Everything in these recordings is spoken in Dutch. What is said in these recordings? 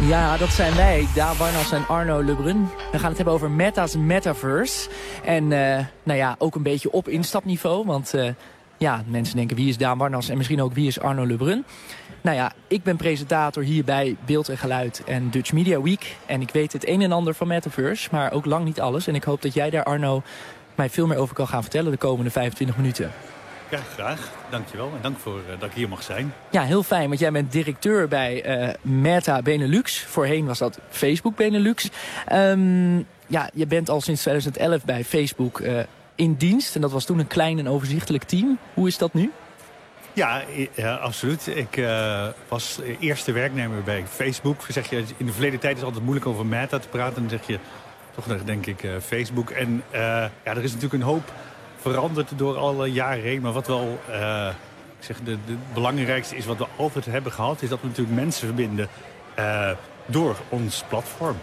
Ja, dat zijn wij, Daan Barnas en Arno Lebrun. We gaan het hebben over Meta's Metaverse. En uh, nou ja, ook een beetje op instapniveau. Want uh, ja, mensen denken wie is Daan Barnas en misschien ook wie is Arno Lebrun. Nou ja, ik ben presentator hier bij Beeld en Geluid en Dutch Media Week. En ik weet het een en ander van Metaverse, maar ook lang niet alles. En ik hoop dat jij daar, Arno, mij veel meer over kan gaan vertellen de komende 25 minuten. Ja, graag. Dankjewel. En dank voor uh, dat ik hier mag zijn. Ja, heel fijn. Want jij bent directeur bij uh, Meta Benelux. Voorheen was dat Facebook Benelux. Um, ja, je bent al sinds 2011 bij Facebook uh, in dienst. En dat was toen een klein en overzichtelijk team. Hoe is dat nu? Ja, ja absoluut. Ik uh, was eerste werknemer bij Facebook. Zeg je, in de verleden tijd is het altijd moeilijk over Meta te praten. Dan zeg je toch denk ik uh, Facebook. En uh, ja, er is natuurlijk een hoop veranderd door alle jaren heen. Maar wat wel ik zeg, de, de, belangrijkste is wat we altijd hebben gehad... is dat we natuurlijk mensen verbinden door ons platform.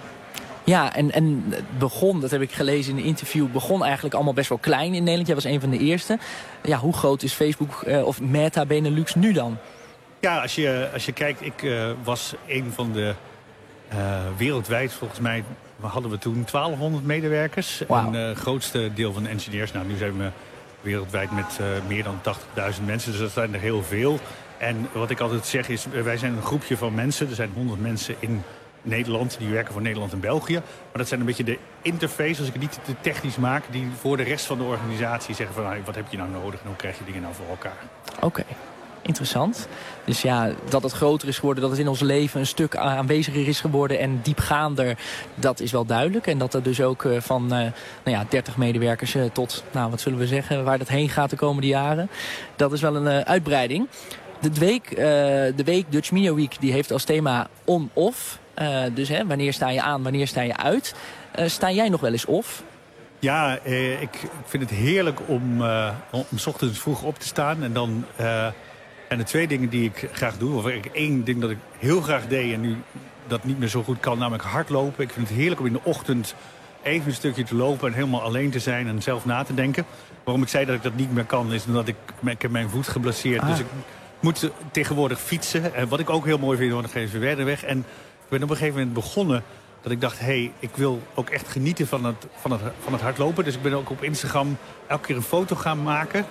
Ja, en, en het begon, dat heb ik gelezen in een interview... begon eigenlijk allemaal best wel klein in Nederland. Jij was een van de eerste. Ja, hoe groot is Facebook uh, of Meta Benelux nu dan? Ja, als je, als je kijkt, ik was een van de... Uh, wereldwijd volgens mij hadden we toen 1200 medewerkers. Wow. Een grootste deel van de engineers. Nou, nu zijn we wereldwijd met meer dan 80.000 mensen. Dus dat zijn er heel veel. En wat ik altijd zeg is, wij zijn een groepje van mensen. Er zijn 100 mensen in Nederland. Die werken voor Nederland en België. Maar dat zijn een beetje de interface, als ik het niet te technisch maak... die voor de rest van de organisatie zeggen van... wat heb je nou nodig en hoe krijg je dingen nou voor elkaar. Oké. Okay. Interessant. Dus ja, dat het groter is geworden, dat het in ons leven een stuk aanweziger is geworden en diepgaander, dat is wel duidelijk. En dat er dus ook van uh, nou ja, 30 medewerkers uh, tot, nou wat zullen we zeggen, waar dat heen gaat de komende jaren. Dat is wel een uitbreiding. De week, de week Dutch Media Week die heeft als thema on-off. Dus hè, wanneer sta je aan, wanneer sta je uit? Sta jij nog wel eens off? Ja, eh, ik vind het heerlijk om, om s ochtends vroeg op te staan. En dan en de twee dingen die ik graag doe. Of ik één ding dat ik heel graag deed en nu dat niet meer zo goed kan, namelijk hardlopen. Ik vind het heerlijk om in de ochtend even een stukje te lopen en helemaal alleen te zijn en zelf na te denken. Waarom ik zei dat ik dat niet meer kan, is omdat ik, ik heb mijn voet geblesseerd. Ah. Dus ik moet tegenwoordig fietsen. En wat ik ook heel mooi vind, want dan geven weer weg. En ik ben op een gegeven moment begonnen dat ik dacht... hé, hey, ik wil ook echt genieten van het, van, het, van het hardlopen. Dus ik ben ook op Instagram elke keer een foto gaan maken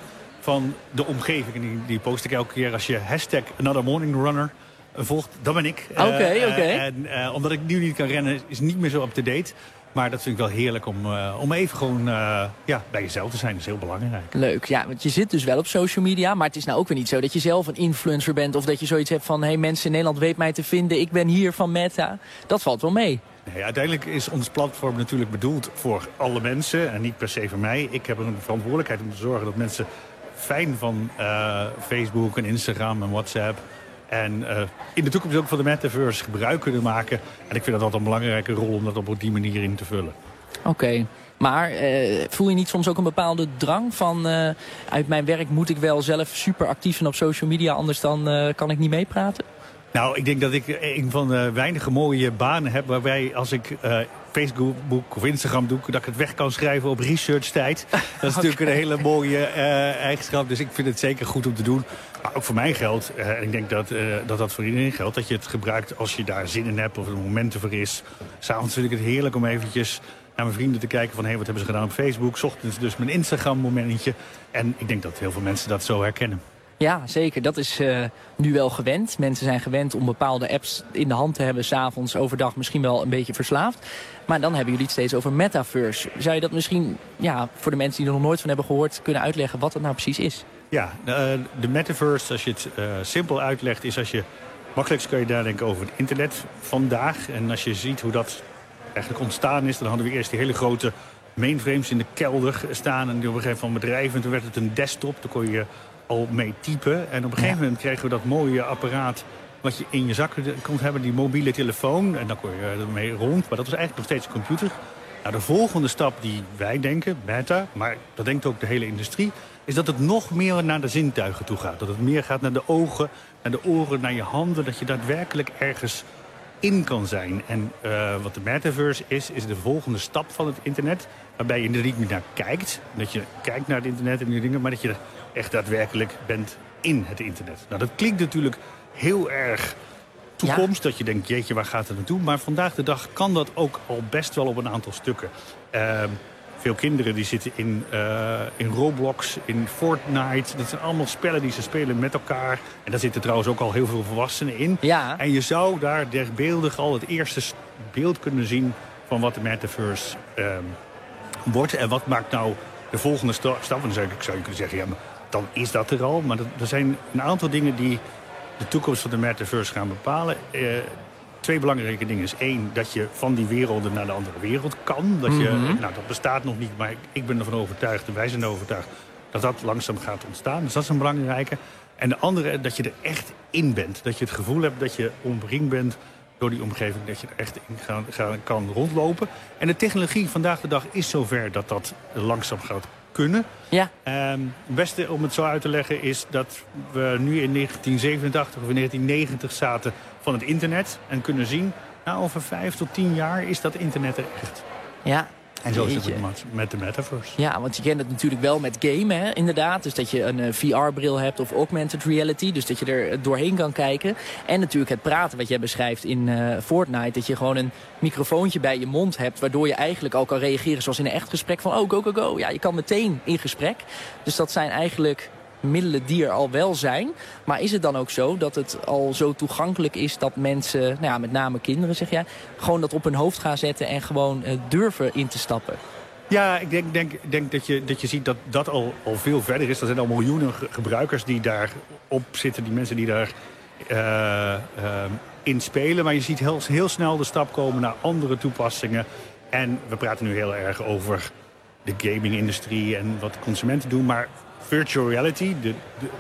van de omgeving. En die, die post ik elke keer als je hashtag Another Morning Runner volgt. Dan ben ik. Oké, okay, uh, oké. Okay. En uh, omdat ik nu niet kan rennen, is niet meer zo up-to-date. Maar dat vind ik wel heerlijk om, uh, om even gewoon uh, ja, bij jezelf te zijn. Dat is heel belangrijk. Leuk, ja, want je zit dus wel op social media. Maar het is nou ook weer niet zo dat je zelf een influencer bent. Of dat je zoiets hebt van, hé hey, mensen in Nederland weet mij te vinden. Ik ben hier van Meta. Dat valt wel mee. Nee, uiteindelijk is ons platform natuurlijk bedoeld voor alle mensen. En niet per se voor mij. Ik heb een verantwoordelijkheid om te zorgen dat mensen fijn van uh, Facebook en Instagram en WhatsApp... En uh, in de toekomst ook van de metaverse gebruik kunnen maken. En ik vind dat altijd een belangrijke rol om dat op die manier in te vullen. Oké. Okay. Maar uh, voel je niet soms ook een bepaalde drang van... Uit mijn werk moet ik wel zelf super actief zijn op social media... anders dan kan ik niet meepraten? Nou, ik denk dat ik een van de weinige mooie banen heb... waarbij als ik Facebook of Instagram doe... dat ik het weg kan schrijven op research tijd. Dat is okay. natuurlijk een hele mooie eigenschap. Dus ik vind het zeker goed om te doen. Maar ook voor mij geldt, uh, en ik denk dat, uh, dat dat voor iedereen geldt... dat je het gebruikt als je daar zin in hebt of er een moment voor is. S'avonds vind ik het heerlijk om eventjes naar mijn vrienden te kijken van... hé, hey, wat hebben ze gedaan op Facebook? 's ochtends dus mijn Instagram momentje. En ik denk dat heel veel mensen dat zo herkennen. Ja, zeker. Dat is uh, nu wel gewend. Mensen zijn gewend om bepaalde apps in de hand te hebben... s'avonds, overdag misschien wel een beetje verslaafd. Maar dan hebben jullie het steeds over metaverse. Zou je dat misschien ja, voor de mensen die er nog nooit van hebben gehoord... kunnen uitleggen wat dat nou precies is? Ja, de, de metaverse, als je het uh, simpel uitlegt... is als je makkelijkst kun je nadenken over het internet vandaag. En als je ziet hoe dat eigenlijk ontstaan is... dan hadden we eerst die hele grote mainframes in de kelder staan... en die op een gegeven moment bedrijven. En toen werd het een desktop, daar kon je al mee typen. En op een gegeven moment kregen we dat mooie apparaat... wat je in je zak kon hebben, die mobiele telefoon. En dan kon je ermee rond. Maar dat was eigenlijk nog steeds een computer. Nou, de volgende stap die wij denken, Meta, maar dat denkt ook de hele industrie... is dat het nog meer naar de zintuigen toe gaat. Dat het meer gaat naar de ogen, naar de oren, naar je handen. Dat je daadwerkelijk ergens in kan zijn. En uh, wat de metaverse is, is de volgende stap van het internet. Waarbij je er niet meer naar kijkt. Dat je kijkt naar het internet en die dingen. Maar dat je echt daadwerkelijk bent in het internet. Nou, dat klinkt natuurlijk heel erg toekomst. Dat je denkt, jeetje, waar gaat het naartoe? Maar vandaag de dag kan dat ook al best wel op een aantal stukken. Uh, veel kinderen die zitten in, uh, in Roblox, in Fortnite. Dat zijn allemaal spellen die ze spelen met elkaar. En daar zitten trouwens ook al heel veel volwassenen in. Ja. En je zou daar derbeeldig al het eerste beeld kunnen zien... van wat de metaverse uh, wordt. En wat maakt nou de volgende stap? dan zou, ik, zou je kunnen zeggen, ja, maar dan is dat er al. Maar er zijn een aantal dingen die de toekomst van de metaverse gaan bepalen. Uh, twee belangrijke dingen is. één, dat je van die werelden naar de andere wereld kan. Dat, je, Mhm. nou, dat bestaat nog niet, maar ik ben ervan overtuigd... en wij zijn ervan overtuigd dat dat langzaam gaat ontstaan. Dus dat is een belangrijke. En de andere, dat je er echt in bent. Dat je het gevoel hebt dat je omringd bent door die omgeving. Dat je er echt in gaan, gaan, kan rondlopen. En de technologie vandaag de dag is zover dat dat langzaam gaat kunnen. Ja. Ehm, het beste om het zo uit te leggen is dat we nu in 1987 of in 1990 zaten van het internet. En kunnen zien, nou over vijf tot tien jaar is dat internet er echt. Ja. En zo is het met- met de metaverse. Ja, want je kent het natuurlijk wel met gamen, hè, inderdaad. Dus dat je een eh, VR-bril hebt of augmented reality. Dus dat je er doorheen kan kijken. En natuurlijk het praten wat jij beschrijft in eh, Fortnite. Dat je gewoon een microfoontje bij je mond hebt... waardoor je eigenlijk al kan reageren zoals in een echt gesprek van... oh, go, go, go. Ja, je kan meteen in gesprek. Dus dat zijn eigenlijk middelen die er al wel zijn. Maar is het dan ook zo dat het al zo toegankelijk is... dat mensen, nou ja, met name kinderen zeg jij... gewoon dat op hun hoofd gaan zetten en gewoon eh, durven in te stappen? Ja, ik denk, denk, denk dat, je, dat je ziet dat dat al, al veel verder is. Er zijn al miljoenen ge- gebruikers die daarop zitten. Die mensen die daar eh, in spelen. Maar je ziet heel, heel snel de stap komen naar andere toepassingen. En we praten nu heel erg over de gaming-industrie en wat consumenten doen. Maar virtual reality,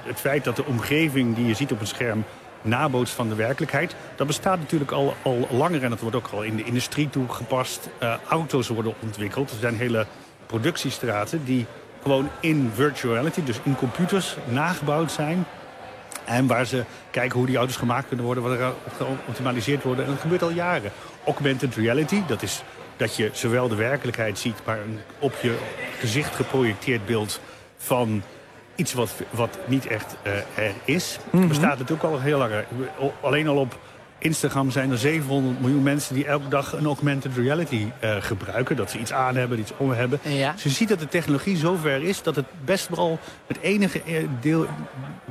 het feit dat de omgeving die je ziet op een scherm nabootst van de werkelijkheid. Dat bestaat natuurlijk al, al langer en dat wordt ook al in de industrie toegepast. Eh, auto's worden ontwikkeld. Er zijn hele productiestraten die gewoon in virtual reality, dus in computers, nagebouwd zijn. En waar ze kijken hoe die auto's gemaakt kunnen worden, wat er op geoptimaliseerd worden. En dat gebeurt al jaren. Augmented reality, dat is dat je zowel de werkelijkheid ziet, maar een op je gezicht geprojecteerd beeld van iets wat, wat niet echt eh, er is. Bestaat natuurlijk al heel lang. Alleen al op Instagram zijn er 700 miljoen mensen die elke dag een augmented reality eh, gebruiken. Dat ze iets aan hebben, iets om hebben. Ja. Dus je ziet dat de technologie zover is dat het best wel met enige eh, deel,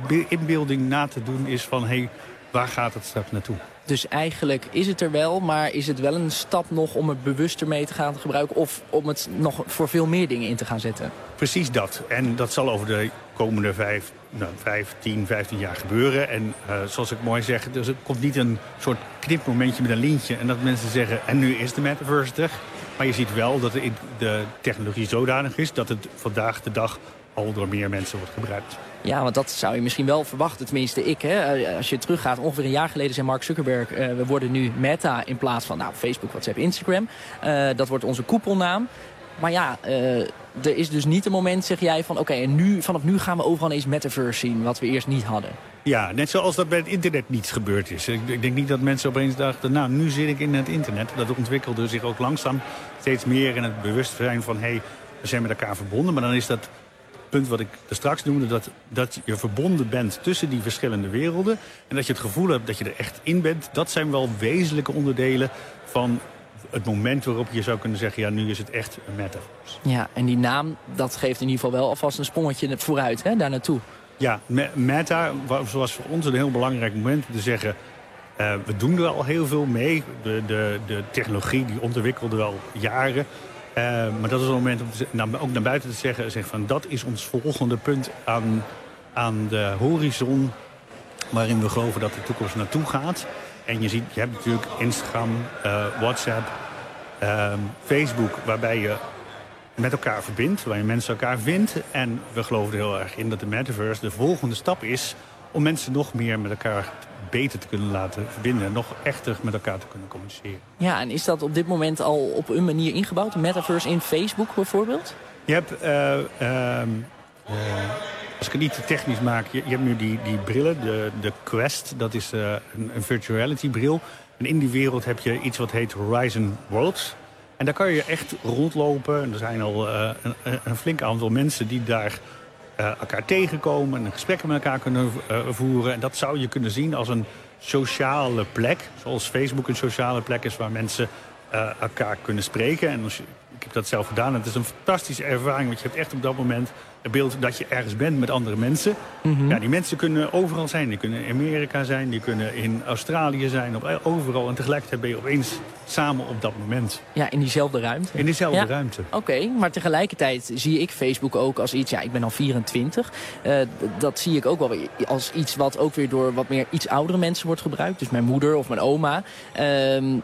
be- inbeelding na te doen is van... hey, waar gaat het straks naartoe? Dus eigenlijk is het er wel, maar is het wel een stap nog om het bewuster mee te gaan gebruiken... of om het nog voor veel meer dingen in te gaan zetten? Precies dat. En dat zal over de komende vijf, nou, vijf 10, 15 jaar gebeuren. En eh, zoals ik mooi zeg, dus het komt niet een soort knipmomentje met een lintje... en dat mensen zeggen, en nu is de metaverse er. Maar je ziet wel dat de, technologie zodanig is... dat het vandaag de dag al door meer mensen wordt gebruikt. Ja, want dat zou je misschien wel verwachten, tenminste ik. Hè? Eh, Als je teruggaat, ongeveer een jaar geleden zei Mark Zuckerberg... eh, we worden nu Meta in plaats van nou, Facebook, WhatsApp, Instagram. Eh, dat wordt onze koepelnaam. Maar ja, er is dus niet een moment, zeg jij, van... oké, en nu, vanaf nu gaan we overal eens metaverse zien... wat we eerst niet hadden. Ja, net zoals dat bij het internet niet gebeurd is. Ik, ik denk niet dat mensen opeens dachten, nou, nu zit ik in het internet. Dat ontwikkelde zich ook langzaam steeds meer in het bewustzijn van... hé, hey, we zijn met elkaar verbonden. Maar dan is dat punt wat ik er straks noemde... Dat, dat je verbonden bent tussen die verschillende werelden... en dat je het gevoel hebt dat je er echt in bent... dat zijn wel wezenlijke onderdelen van het moment waarop je zou kunnen zeggen... ja, nu is het echt een metaverse. Ja, en die naam, dat geeft in ieder geval wel alvast een sprongetje vooruit, hè, daar naartoe. Ja, me- Meta wa- was voor ons een heel belangrijk moment om te zeggen... eh, we doen er al heel veel mee. De, de, de technologie die ontwikkelde wel jaren. Eh, maar dat is een moment om nou, ook naar buiten te zeggen, zeggen van, dat is ons volgende punt aan, aan de horizon... waarin we geloven dat de toekomst naartoe gaat. En je ziet, je hebt natuurlijk Instagram, eh, WhatsApp, ehm, Facebook... waarbij je met elkaar verbindt, waar je mensen elkaar vindt. En we geloven er heel erg in dat de metaverse de volgende stap is... om mensen nog meer met elkaar beter te kunnen laten verbinden. En nog echter met elkaar te kunnen communiceren. Ja, en is dat op dit moment al op een manier ingebouwd? Metaverse in Facebook bijvoorbeeld? Je hebt, uh, als ik het niet te technisch maak, je, je, hebt nu die, die brillen, de, de Quest, dat is uh, een, een virtual reality bril. En in die wereld heb je iets wat heet Horizon Worlds. En daar kan je echt rondlopen. En er zijn al uh, een, een, flink aantal mensen die daar elkaar tegenkomen... en gesprekken met elkaar kunnen voeren. En dat zou je kunnen zien als een sociale plek. Zoals Facebook een sociale plek is waar mensen elkaar kunnen spreken. En als je, heb dat zelf gedaan. Het is een fantastische ervaring, want je hebt echt op dat moment het beeld dat je ergens bent met andere mensen. Mm -hmm. Ja, die mensen kunnen overal zijn. Die kunnen in Amerika zijn, die kunnen in Australië zijn, op, overal. En tegelijkertijd ben je opeens samen op dat moment. Ja, in diezelfde ruimte. In diezelfde ja. ruimte. Oké, okay, maar tegelijkertijd zie ik Facebook ook als iets... Ja, ik ben al 24. Uh, dat zie ik ook wel als iets wat ook weer door wat meer iets oudere mensen wordt gebruikt. Dus mijn moeder of mijn oma. Uh,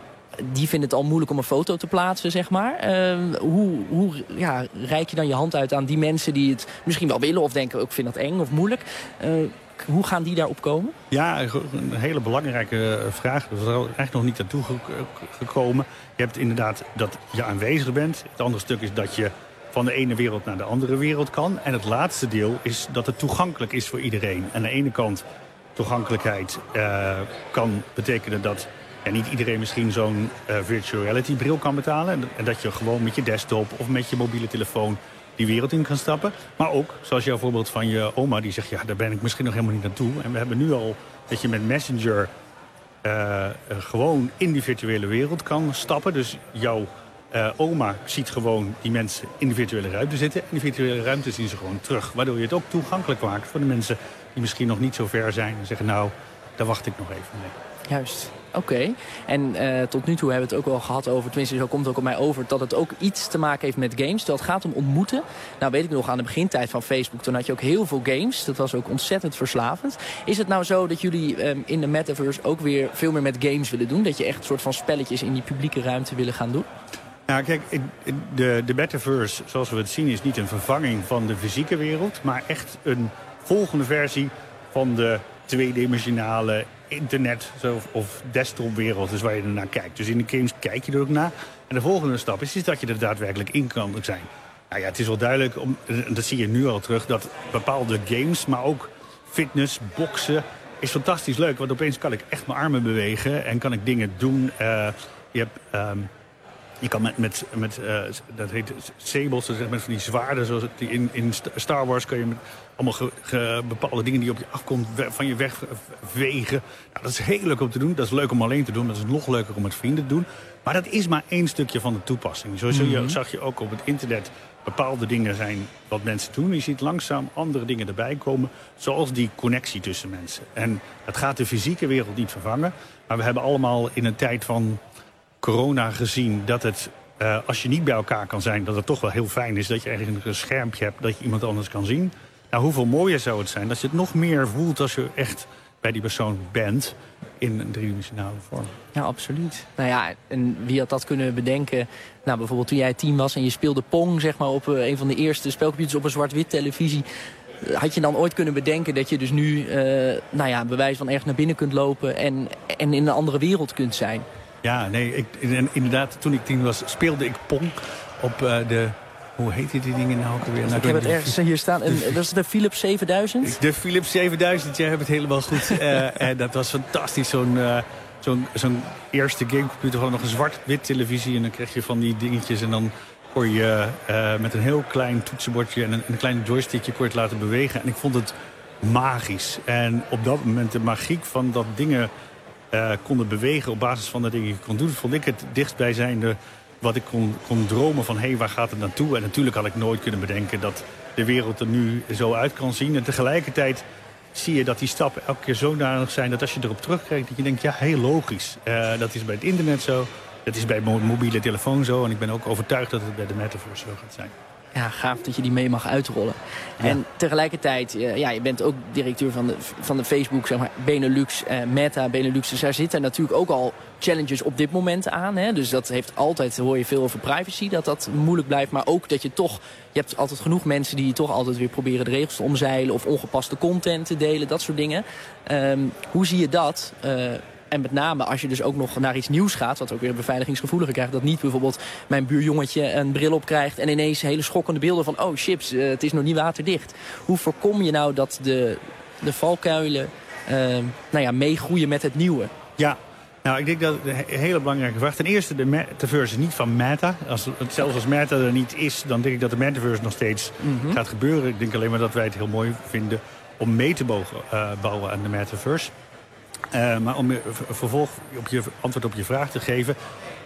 die vinden het al moeilijk om een foto te plaatsen, zeg maar. Uh, hoe hoe ja, reik je dan je hand uit aan die mensen die het misschien wel willen... of denken, ik vind dat eng of moeilijk... Uh, hoe gaan die daarop komen? Ja, een hele belangrijke vraag. Dat is er eigenlijk nog niet naartoe gekomen. Je hebt inderdaad dat je aanwezig bent. Het andere stuk is dat je van de ene wereld naar de andere wereld kan. En het laatste deel is dat het toegankelijk is voor iedereen. Aan de ene kant toegankelijkheid uh, kan betekenen dat en niet iedereen misschien zo'n uh, virtual reality bril kan betalen. En dat je gewoon met je desktop of met je mobiele telefoon die wereld in kan stappen. Maar ook, zoals jouw voorbeeld van je oma, die zegt... ja, daar ben ik misschien nog helemaal niet naartoe. En we hebben nu al dat je met Messenger uh, gewoon in die virtuele wereld kan stappen. Dus jouw oma ziet gewoon die mensen in de virtuele ruimte zitten. En die virtuele ruimte zien ze gewoon terug. Waardoor je het ook toegankelijk maakt voor de mensen die misschien nog niet zo ver zijn. En zeggen, nou, daar wacht ik nog even mee. Juist. Oké. En uh, tot nu toe hebben we het ook wel gehad over, tenminste zo komt het ook op mij over, dat het ook iets te maken heeft met games. Dat gaat om ontmoeten. Nou weet ik nog aan de begintijd van Facebook, toen had je ook heel veel games. Dat was ook ontzettend verslavend. Is het nou zo dat jullie um, in de metaverse ook weer veel meer met games willen doen? Dat je echt een soort van spelletjes in die publieke ruimte willen gaan doen? Nou kijk, de, de metaverse zoals we het zien is niet een vervanging van de fysieke wereld. Maar echt een volgende versie van de tweedimensionale internet of desktopwereld is waar je ernaar kijkt. Dus in de games kijk je er ook naar. En de volgende stap is, is dat je er daadwerkelijk in kan zijn. Nou ja, het is wel duidelijk, om, dat zie je nu al terug, dat bepaalde games, maar ook fitness, boksen, is fantastisch leuk. Want opeens kan ik echt mijn armen bewegen en kan ik dingen doen. Uh, je hebt... Um, je kan met, met, met uh, dat heet sables, dus met van die zwaarden, zoals die in, in Star Wars kan je met allemaal ge, ge, bepaalde dingen die op je afkomt van je weg vegen. Nou, dat is heel leuk om te doen. Dat is leuk om alleen te doen. Dat is nog leuker om met vrienden te doen. Maar dat is maar één stukje van de toepassing. Zo mm -hmm. zag je ook op het internet bepaalde dingen zijn wat mensen doen. Je ziet langzaam andere dingen erbij komen, zoals die connectie tussen mensen. En het gaat de fysieke wereld niet vervangen. Maar we hebben allemaal in een tijd van corona gezien dat het, uh, als je niet bij elkaar kan zijn... dat het toch wel heel fijn is dat je eigenlijk een schermpje hebt... dat je iemand anders kan zien. Nou, hoeveel mooier zou het zijn dat je het nog meer voelt... als je echt bij die persoon bent in een driedimensionale vorm. Ja, absoluut. Nou ja, en wie had dat kunnen bedenken? Nou, bijvoorbeeld toen jij tien was en je speelde Pong... zeg maar op uh, een van de eerste spelcomputers op een zwart-wit televisie... Had je dan ooit kunnen bedenken dat je dus nu, uh, nou ja, bewijs van ergens naar binnen kunt lopen... en, en in een andere wereld kunt zijn? Ja, nee, ik, inderdaad, toen ik tien was, speelde ik Pong op uh, de... Hoe heet die dingen nou ook weer? Nou, ik heb het ergens hier staan. En, dat is de Philips 7000? De Philips 7000, jij hebt het helemaal goed. uh, en dat was fantastisch, zo'n... Uh, zo'n zo'n eerste gamecomputer, gewoon nog een zwart-wit televisie. En dan kreeg je van die dingetjes en dan kon je uh, met een heel klein toetsenbordje en een, een klein joystickje het laten bewegen. En ik vond het magisch. En op dat moment de magiek van dat dingen uh, konden bewegen op basis van de dingen die ik kon doen, vond ik het dichtstbijzijnde wat ik kon, kon dromen van hé, hey, waar gaat het naartoe? En natuurlijk had ik nooit kunnen bedenken dat de wereld er nu zo uit kan zien. En tegelijkertijd zie je dat die stappen elke keer zodanig zijn dat als je erop terugkijkt, dat je denkt, ja, heel logisch. Uh, dat is bij het internet zo, dat is bij mobiele telefoon zo. En ik ben ook overtuigd dat het bij de metaverse zo gaat zijn. Ja, gaaf dat je die mee mag uitrollen. En tegelijkertijd, uh, ja, je bent ook directeur van de, van de Facebook, zeg maar, Benelux, uh, Meta, Benelux. Dus daar zitten natuurlijk ook al challenges op dit moment aan. Hè? Dus dat heeft altijd, hoor je veel over privacy, dat dat moeilijk blijft. Maar ook dat je toch, je hebt altijd genoeg mensen die toch altijd weer proberen de regels te omzeilen. Of ongepaste content te delen, dat soort dingen. Um, hoe zie je dat? Uh, en met name als je dus ook nog naar iets nieuws gaat... wat ook weer beveiligingsgevoeliger krijgt... dat niet bijvoorbeeld mijn buurjongetje een bril op krijgt... en ineens hele schokkende beelden van... oh chips, uh, het is nog niet waterdicht. Hoe voorkom je nou dat de, de valkuilen uh, nou ja, meegroeien met het nieuwe? Ja, nou, ik denk dat een hele belangrijke vraag. Ten eerste, de metaverse is niet van Meta. Als, zelfs als Meta er niet is, dan denk ik dat de metaverse nog steeds mm -hmm. gaat gebeuren. Ik denk alleen maar dat wij het heel mooi vinden om mee te bogen, uh, bouwen aan de metaverse. Uh, maar om vervolg op je antwoord op je vraag te geven.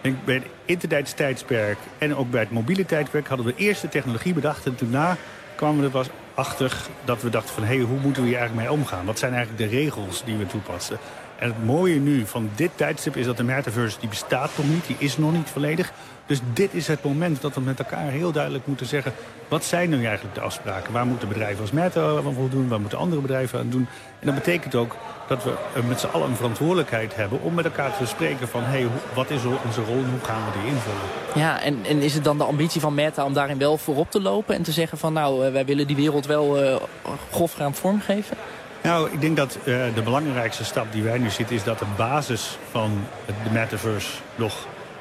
Denk, bij het internettijdperk en ook bij het mobiele tijdperk hadden we eerst de technologie bedacht. En daarna kwamen we er pas achter dat we dachten van hé, hey, hoe moeten we hier eigenlijk mee omgaan? Wat zijn eigenlijk de regels die we toepassen? En het mooie nu van dit tijdstip is dat de metaverse die bestaat nog niet. Die is nog niet volledig. Dus dit is het moment dat we met elkaar heel duidelijk moeten zeggen... wat zijn nu eigenlijk de afspraken? Waar moeten bedrijven als Meta aan voldoen? Waar moeten andere bedrijven aan doen? En dat betekent ook dat we met z'n allen een verantwoordelijkheid hebben... om met elkaar te bespreken van... hé, hey, wat is onze rol en hoe gaan we die invullen? Ja, en, en is het dan de ambitie van Meta om daarin wel voorop te lopen... en te zeggen van nou, wij willen die wereld wel uh, grof gaan vormgeven? Nou, ik denk dat uh, de belangrijkste stap die wij nu zitten... is dat de basis van de metaverse nog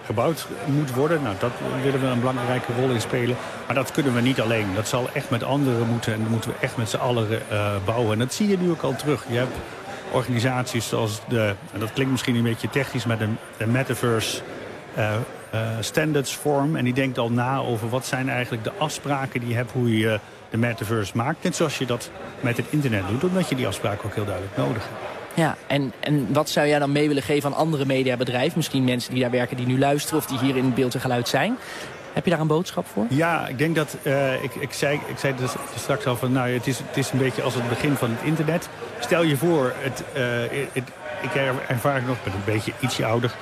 gebouwd moet worden. Nou, dat willen we een belangrijke rol in spelen. Maar dat kunnen we niet alleen. Dat zal echt met anderen moeten. En dat moeten we echt met z'n allen uh, bouwen. En dat zie je nu ook al terug. Je hebt organisaties zoals de... En dat klinkt misschien een beetje technisch... met de, de metaverse... Uh, standards vorm. En die denkt al na over wat zijn eigenlijk de afspraken die je hebt... hoe je de metaverse maakt. Net zoals je dat met het internet doet. Omdat je die afspraken ook heel duidelijk nodig hebt. Ja, en, en wat zou jij dan mee willen geven aan andere mediabedrijven? Misschien mensen die daar werken, die nu luisteren of die hier in beeld en geluid zijn. Heb je daar een boodschap voor? Ja, ik denk dat, uh, ik, ik, zei, ik zei dus straks al van, nou, het is, het is een beetje als het begin van het internet. Stel je voor, het, uh, het, ik ervaar nog, ben een beetje ietsje ouder,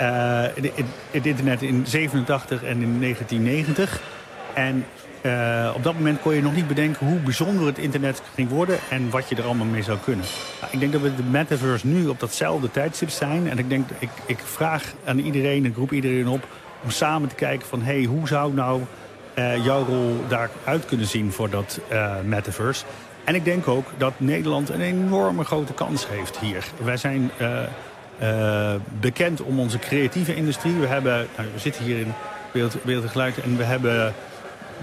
uh, het, het, internet in 87 en in 1990. En uh, op dat moment kon je nog niet bedenken hoe bijzonder het internet ging worden en wat je er allemaal mee zou kunnen. Ik denk dat we de metaverse nu op datzelfde tijdstip zijn. En ik denk, ik, ik vraag aan iedereen, ik roep iedereen op om samen te kijken van hé, hey, hoe zou nou uh, jouw rol daaruit kunnen zien voor dat uh, metaverse. En ik denk ook dat Nederland een enorme grote kans heeft hier. Wij zijn bekend om onze creatieve industrie. We, hebben, nou, we zitten hier in Beeld en Geluid en we hebben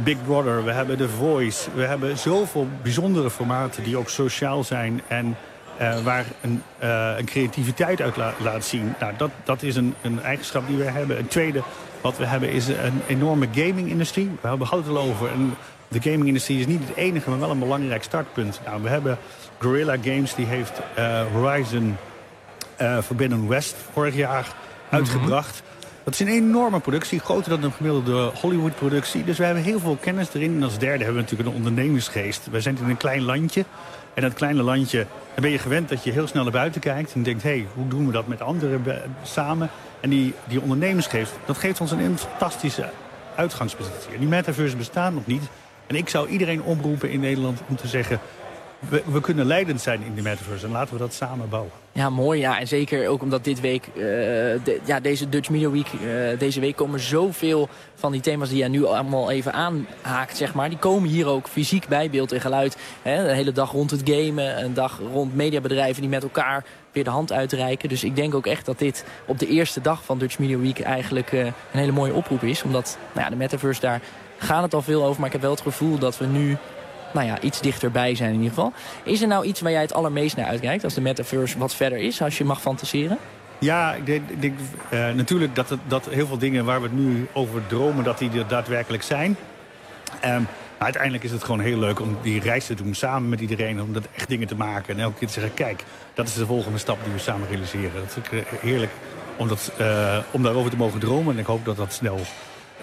Big Brother, we hebben The Voice. We hebben zoveel bijzondere formaten die ook sociaal zijn en uh, waar een, uh, een, creativiteit uit la laat zien. Nou, dat, dat is een, een, eigenschap die we hebben. Een tweede wat we hebben is een enorme gaming-industrie. We hebben het al over. En de gaming-industrie is niet het enige, maar wel een belangrijk startpunt. Nou, we hebben Guerrilla Games, die heeft uh, Horizon Forbidden West vorig jaar uitgebracht. Dat is een enorme productie, groter dan een gemiddelde Hollywood-productie. Dus we hebben heel veel kennis erin. En als derde hebben we natuurlijk een ondernemingsgeest. We zijn in een klein landje. En dat kleine landje, dan ben je gewend dat je heel snel naar buiten kijkt. En denkt, hé, hey, hoe doen we dat met anderen samen? En die, die ondernemingsgeest, dat geeft ons een fantastische uitgangspositie. En die metaverse bestaan nog niet. En ik zou iedereen oproepen in Nederland om te zeggen... We, kunnen leidend zijn in de metaverse en laten we dat samen bouwen. Ja, mooi. Ja. En zeker ook omdat dit week, de, ja, deze Dutch Media Week, uh, deze week komen zoveel van die thema's die jij nu allemaal even aanhaakt, zeg maar. Die komen hier ook fysiek bij beeld en geluid. Hè, de hele dag rond het gamen, een dag rond mediabedrijven die met elkaar weer de hand uitreiken. Dus ik denk ook echt dat dit op de eerste dag van Dutch Media Week eigenlijk uh, een hele mooie oproep is. Omdat nou ja, de metaverse, daar gaat het al veel over. Maar ik heb wel het gevoel dat we nu nou ja, iets dichterbij zijn in ieder geval. Is er nou iets waar jij het allermeest naar uitkijkt als de metaverse wat verder is, als je mag fantaseren? Ja, ik denk, ik denk uh, natuurlijk dat, het, dat heel veel dingen waar we het nu over dromen, dat die er daadwerkelijk zijn. Um, maar uiteindelijk is het gewoon heel leuk om die reis te doen samen met iedereen. Om dat echt dingen te maken. En elke keer te zeggen, kijk, dat is de volgende stap die we samen realiseren. Dat is heerlijk om, dat, uh, om daarover te mogen dromen. En ik hoop dat dat snel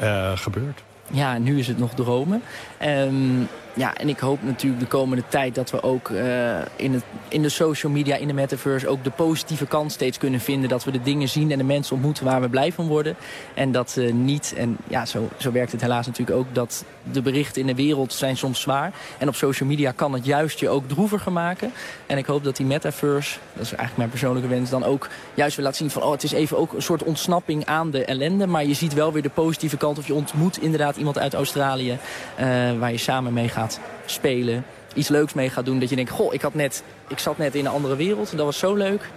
uh, gebeurt. Ja, nu is het nog dromen. Um, ja, en ik hoop natuurlijk de komende tijd dat we ook uh, in, het, in de social media, in de metaverse... ook de positieve kant steeds kunnen vinden. Dat we de dingen zien en de mensen ontmoeten waar we blij van worden. En dat uh, niet, en ja, zo, zo werkt het helaas natuurlijk ook... dat de berichten in de wereld zijn soms zwaar. En op social media kan het juist je ook droeviger maken. En ik hoop dat die metaverse, dat is eigenlijk mijn persoonlijke wens... dan ook juist weer laat zien van... oh, het is even ook een soort ontsnapping aan de ellende... maar je ziet wel weer de positieve kant. Of je ontmoet inderdaad iemand uit Australië... Uh, waar je samen mee gaat spelen. Iets leuks mee gaat doen. Dat je denkt, goh, ik, had net, ik zat net in een andere wereld. Dat was zo leuk.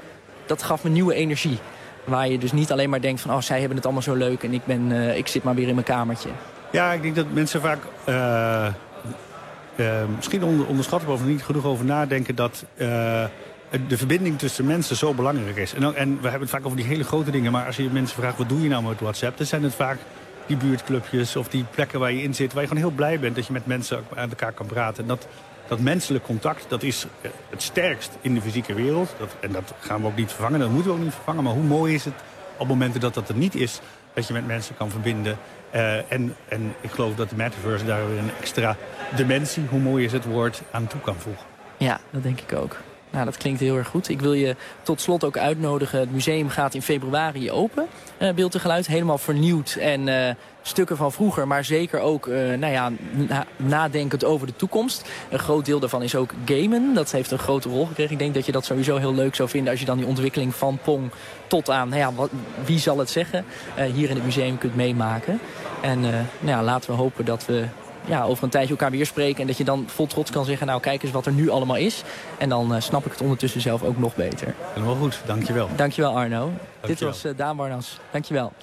Dat gaf me nieuwe energie. Waar je dus niet alleen maar denkt van, oh, zij hebben het allemaal zo leuk... en ik, ben, uh, ik zit maar weer in mijn kamertje. Ja, ik denk dat mensen vaak... Uh, uh, misschien onder, onderschatten of niet genoeg over nadenken... dat de verbinding tussen mensen zo belangrijk is. En, en we hebben het vaak over die hele grote dingen... maar als je mensen vraagt, wat doe je nou met WhatsApp... dan zijn het vaak die buurtclubjes of die plekken waar je in zit... waar je gewoon heel blij bent dat je met mensen aan elkaar kan praten. En dat, dat menselijk contact, dat is het sterkst in de fysieke wereld. Dat, en dat gaan we ook niet vervangen, dat moeten we ook niet vervangen. Maar hoe mooi is het op momenten dat dat er niet is... dat je met mensen kan verbinden. Uh, en, en ik geloof dat de metaverse daar weer een extra dimensie... hoe mooi is het woord, aan toe kan voegen. Ja, dat denk ik ook. Nou, dat klinkt heel erg goed. Ik wil je tot slot ook uitnodigen. Het museum gaat in februari open. Uh, beeld en geluid helemaal vernieuwd. En uh, stukken van vroeger, maar zeker ook uh, nou ja, na nadenkend over de toekomst. Een groot deel daarvan is ook gamen. Dat heeft een grote rol gekregen. Ik denk dat je dat sowieso heel leuk zou vinden... als je dan die ontwikkeling van Pong tot aan, nou ja, wie zal het zeggen... hier in het museum kunt meemaken. En nou ja, laten we hopen dat we ja, over een tijdje elkaar weer spreken. En dat je dan vol trots kan zeggen, nou kijk eens wat er nu allemaal is. En dan uh, snap ik het ondertussen zelf ook nog beter. Helemaal goed, dankjewel. Dankjewel Arno. Dankjewel. Dit was uh, Daan Barnas. Dankjewel.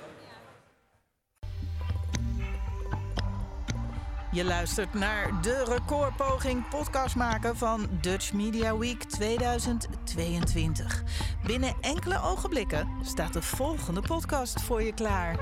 Je luistert naar de recordpoging podcast maken van Dutch Media Week 2022. Binnen enkele ogenblikken staat de volgende podcast voor je klaar.